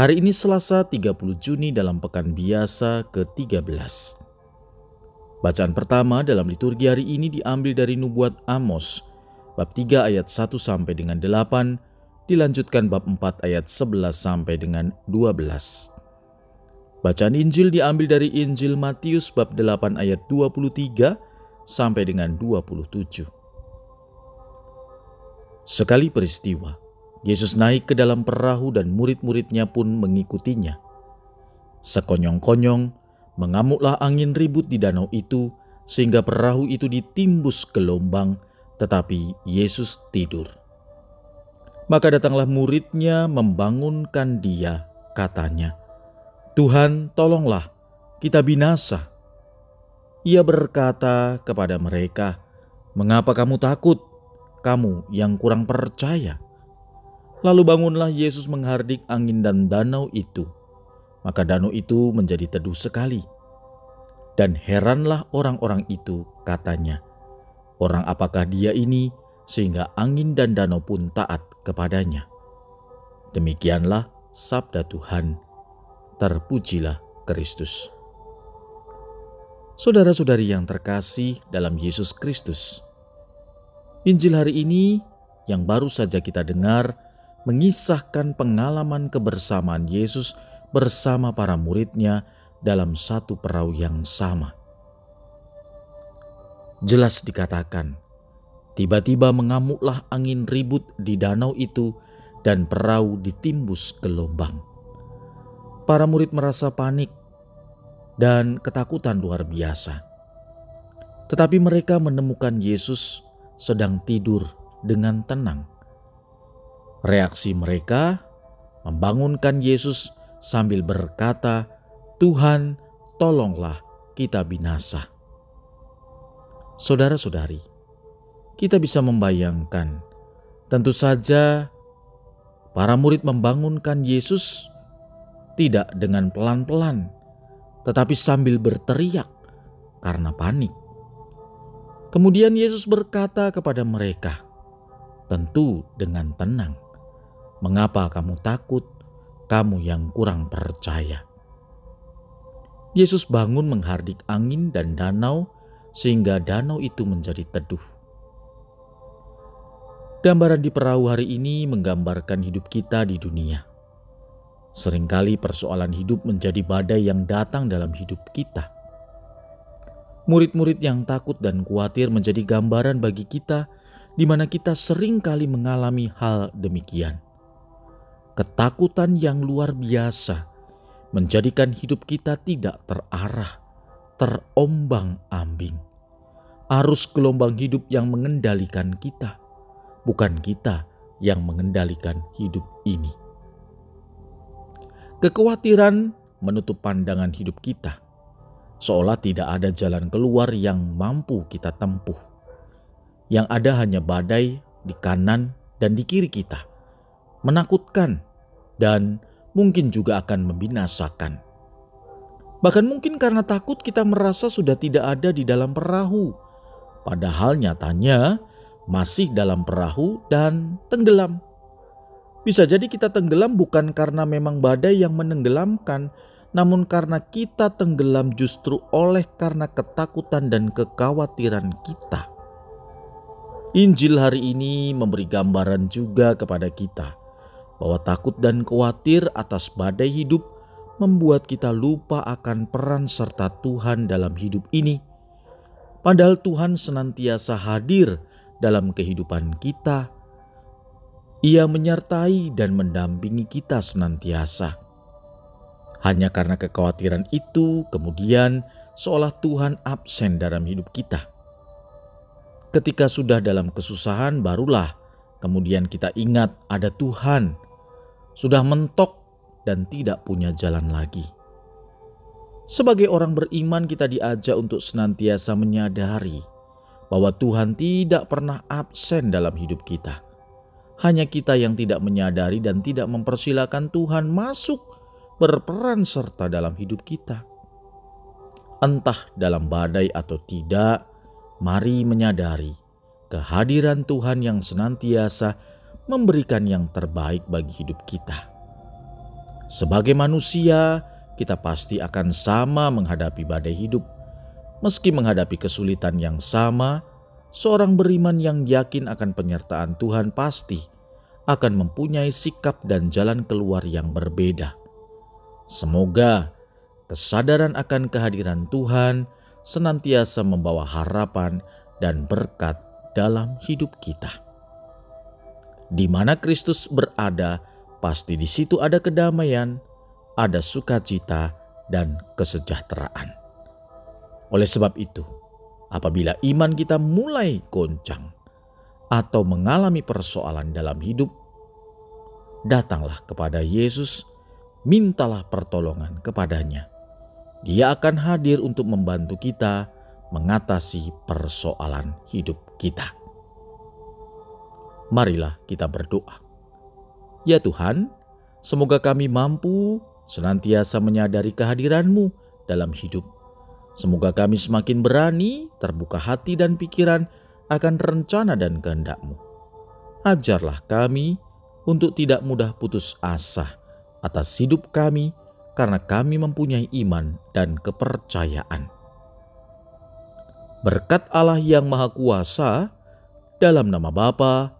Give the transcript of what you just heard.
Hari ini Selasa 30 Juni dalam pekan biasa ke-13. Bacaan pertama dalam liturgi hari ini diambil dari nubuat Amos, bab 3 ayat 1 sampai dengan 8, dilanjutkan bab 4 ayat 11 sampai dengan 12. Bacaan Injil diambil dari Injil Matius bab 8 ayat 23 sampai dengan 27. Sekali peristiwa, Yesus naik ke dalam perahu dan murid-muridnya pun mengikutinya. Sekonyong-konyong, mengamuklah angin ribut di danau itu sehingga perahu itu ditimbus gelombang, tetapi Yesus tidur. Maka datanglah muridnya membangunkan dia, katanya, Tuhan tolonglah, kita binasa. Ia berkata kepada mereka, Mengapa kamu takut, kamu yang kurang percaya?' Lalu bangunlah Yesus menghardik angin dan danau itu. Maka danau itu menjadi teduh sekali. Dan heranlah orang-orang itu katanya, Orang apakah dia ini sehingga angin dan danau pun taat kepadanya. Demikianlah sabda Tuhan. Terpujilah Kristus. Saudara-saudari yang terkasih dalam Yesus Kristus. Injil hari ini yang baru saja kita dengar mengisahkan pengalaman kebersamaan Yesus bersama para muridnya dalam satu perahu yang sama. Jelas dikatakan, tiba-tiba mengamuklah angin ribut di danau itu dan perahu ditimbus gelombang. Para murid merasa panik dan ketakutan luar biasa. Tetapi mereka menemukan Yesus sedang tidur dengan tenang. Reaksi mereka membangunkan Yesus sambil berkata, "Tuhan, tolonglah kita binasa." Saudara-saudari, kita bisa membayangkan, tentu saja para murid membangunkan Yesus tidak dengan pelan-pelan, tetapi sambil berteriak karena panik. Kemudian Yesus berkata kepada mereka, tentu dengan tenang, Mengapa kamu takut, kamu yang kurang percaya? Yesus bangun menghardik angin dan danau, sehingga danau itu menjadi teduh. Gambaran di perahu hari ini menggambarkan hidup kita di dunia. Seringkali persoalan hidup menjadi badai yang datang dalam hidup kita. Murid-murid yang takut dan khawatir menjadi gambaran bagi kita, di mana kita sering kali mengalami hal demikian. Ketakutan yang luar biasa menjadikan hidup kita tidak terarah, terombang-ambing. Arus gelombang hidup yang mengendalikan kita, bukan kita yang mengendalikan hidup ini. Kekhawatiran menutup pandangan hidup kita, seolah tidak ada jalan keluar yang mampu kita tempuh. Yang ada hanya badai di kanan dan di kiri kita, menakutkan dan mungkin juga akan membinasakan. Bahkan mungkin karena takut kita merasa sudah tidak ada di dalam perahu, padahal nyatanya masih dalam perahu dan tenggelam. Bisa jadi kita tenggelam bukan karena memang badai yang menenggelamkan, namun karena kita tenggelam justru oleh karena ketakutan dan kekhawatiran kita. Injil hari ini memberi gambaran juga kepada kita bahwa takut dan khawatir atas badai hidup membuat kita lupa akan peran serta Tuhan dalam hidup ini. Padahal Tuhan senantiasa hadir dalam kehidupan kita. Ia menyertai dan mendampingi kita senantiasa. Hanya karena kekhawatiran itu, kemudian seolah Tuhan absen dalam hidup kita. Ketika sudah dalam kesusahan, barulah kemudian kita ingat ada Tuhan sudah mentok dan tidak punya jalan lagi. Sebagai orang beriman, kita diajak untuk senantiasa menyadari bahwa Tuhan tidak pernah absen dalam hidup kita. Hanya kita yang tidak menyadari dan tidak mempersilahkan Tuhan masuk berperan serta dalam hidup kita. Entah dalam badai atau tidak, mari menyadari kehadiran Tuhan yang senantiasa memberikan yang terbaik bagi hidup kita. Sebagai manusia, kita pasti akan sama menghadapi badai hidup. Meski menghadapi kesulitan yang sama, seorang beriman yang yakin akan penyertaan Tuhan pasti akan mempunyai sikap dan jalan keluar yang berbeda. Semoga kesadaran akan kehadiran Tuhan senantiasa membawa harapan dan berkat dalam hidup kita. Di mana Kristus berada, pasti di situ ada kedamaian, ada sukacita dan kesejahteraan. Oleh sebab itu, apabila iman kita mulai goncang atau mengalami persoalan dalam hidup, datanglah kepada Yesus, mintalah pertolongan kepadanya. Dia akan hadir untuk membantu kita mengatasi persoalan hidup kita. Marilah kita berdoa. Ya Tuhan, semoga kami mampu senantiasa menyadari kehadiranmu dalam hidup. Semoga kami semakin berani, terbuka hati dan pikiran akan rencana dan kehendakmu. Ajarlah kami untuk tidak mudah putus asa atas hidup kami karena kami mempunyai iman dan kepercayaan. Berkat Allah yang Maha Kuasa, dalam nama Bapa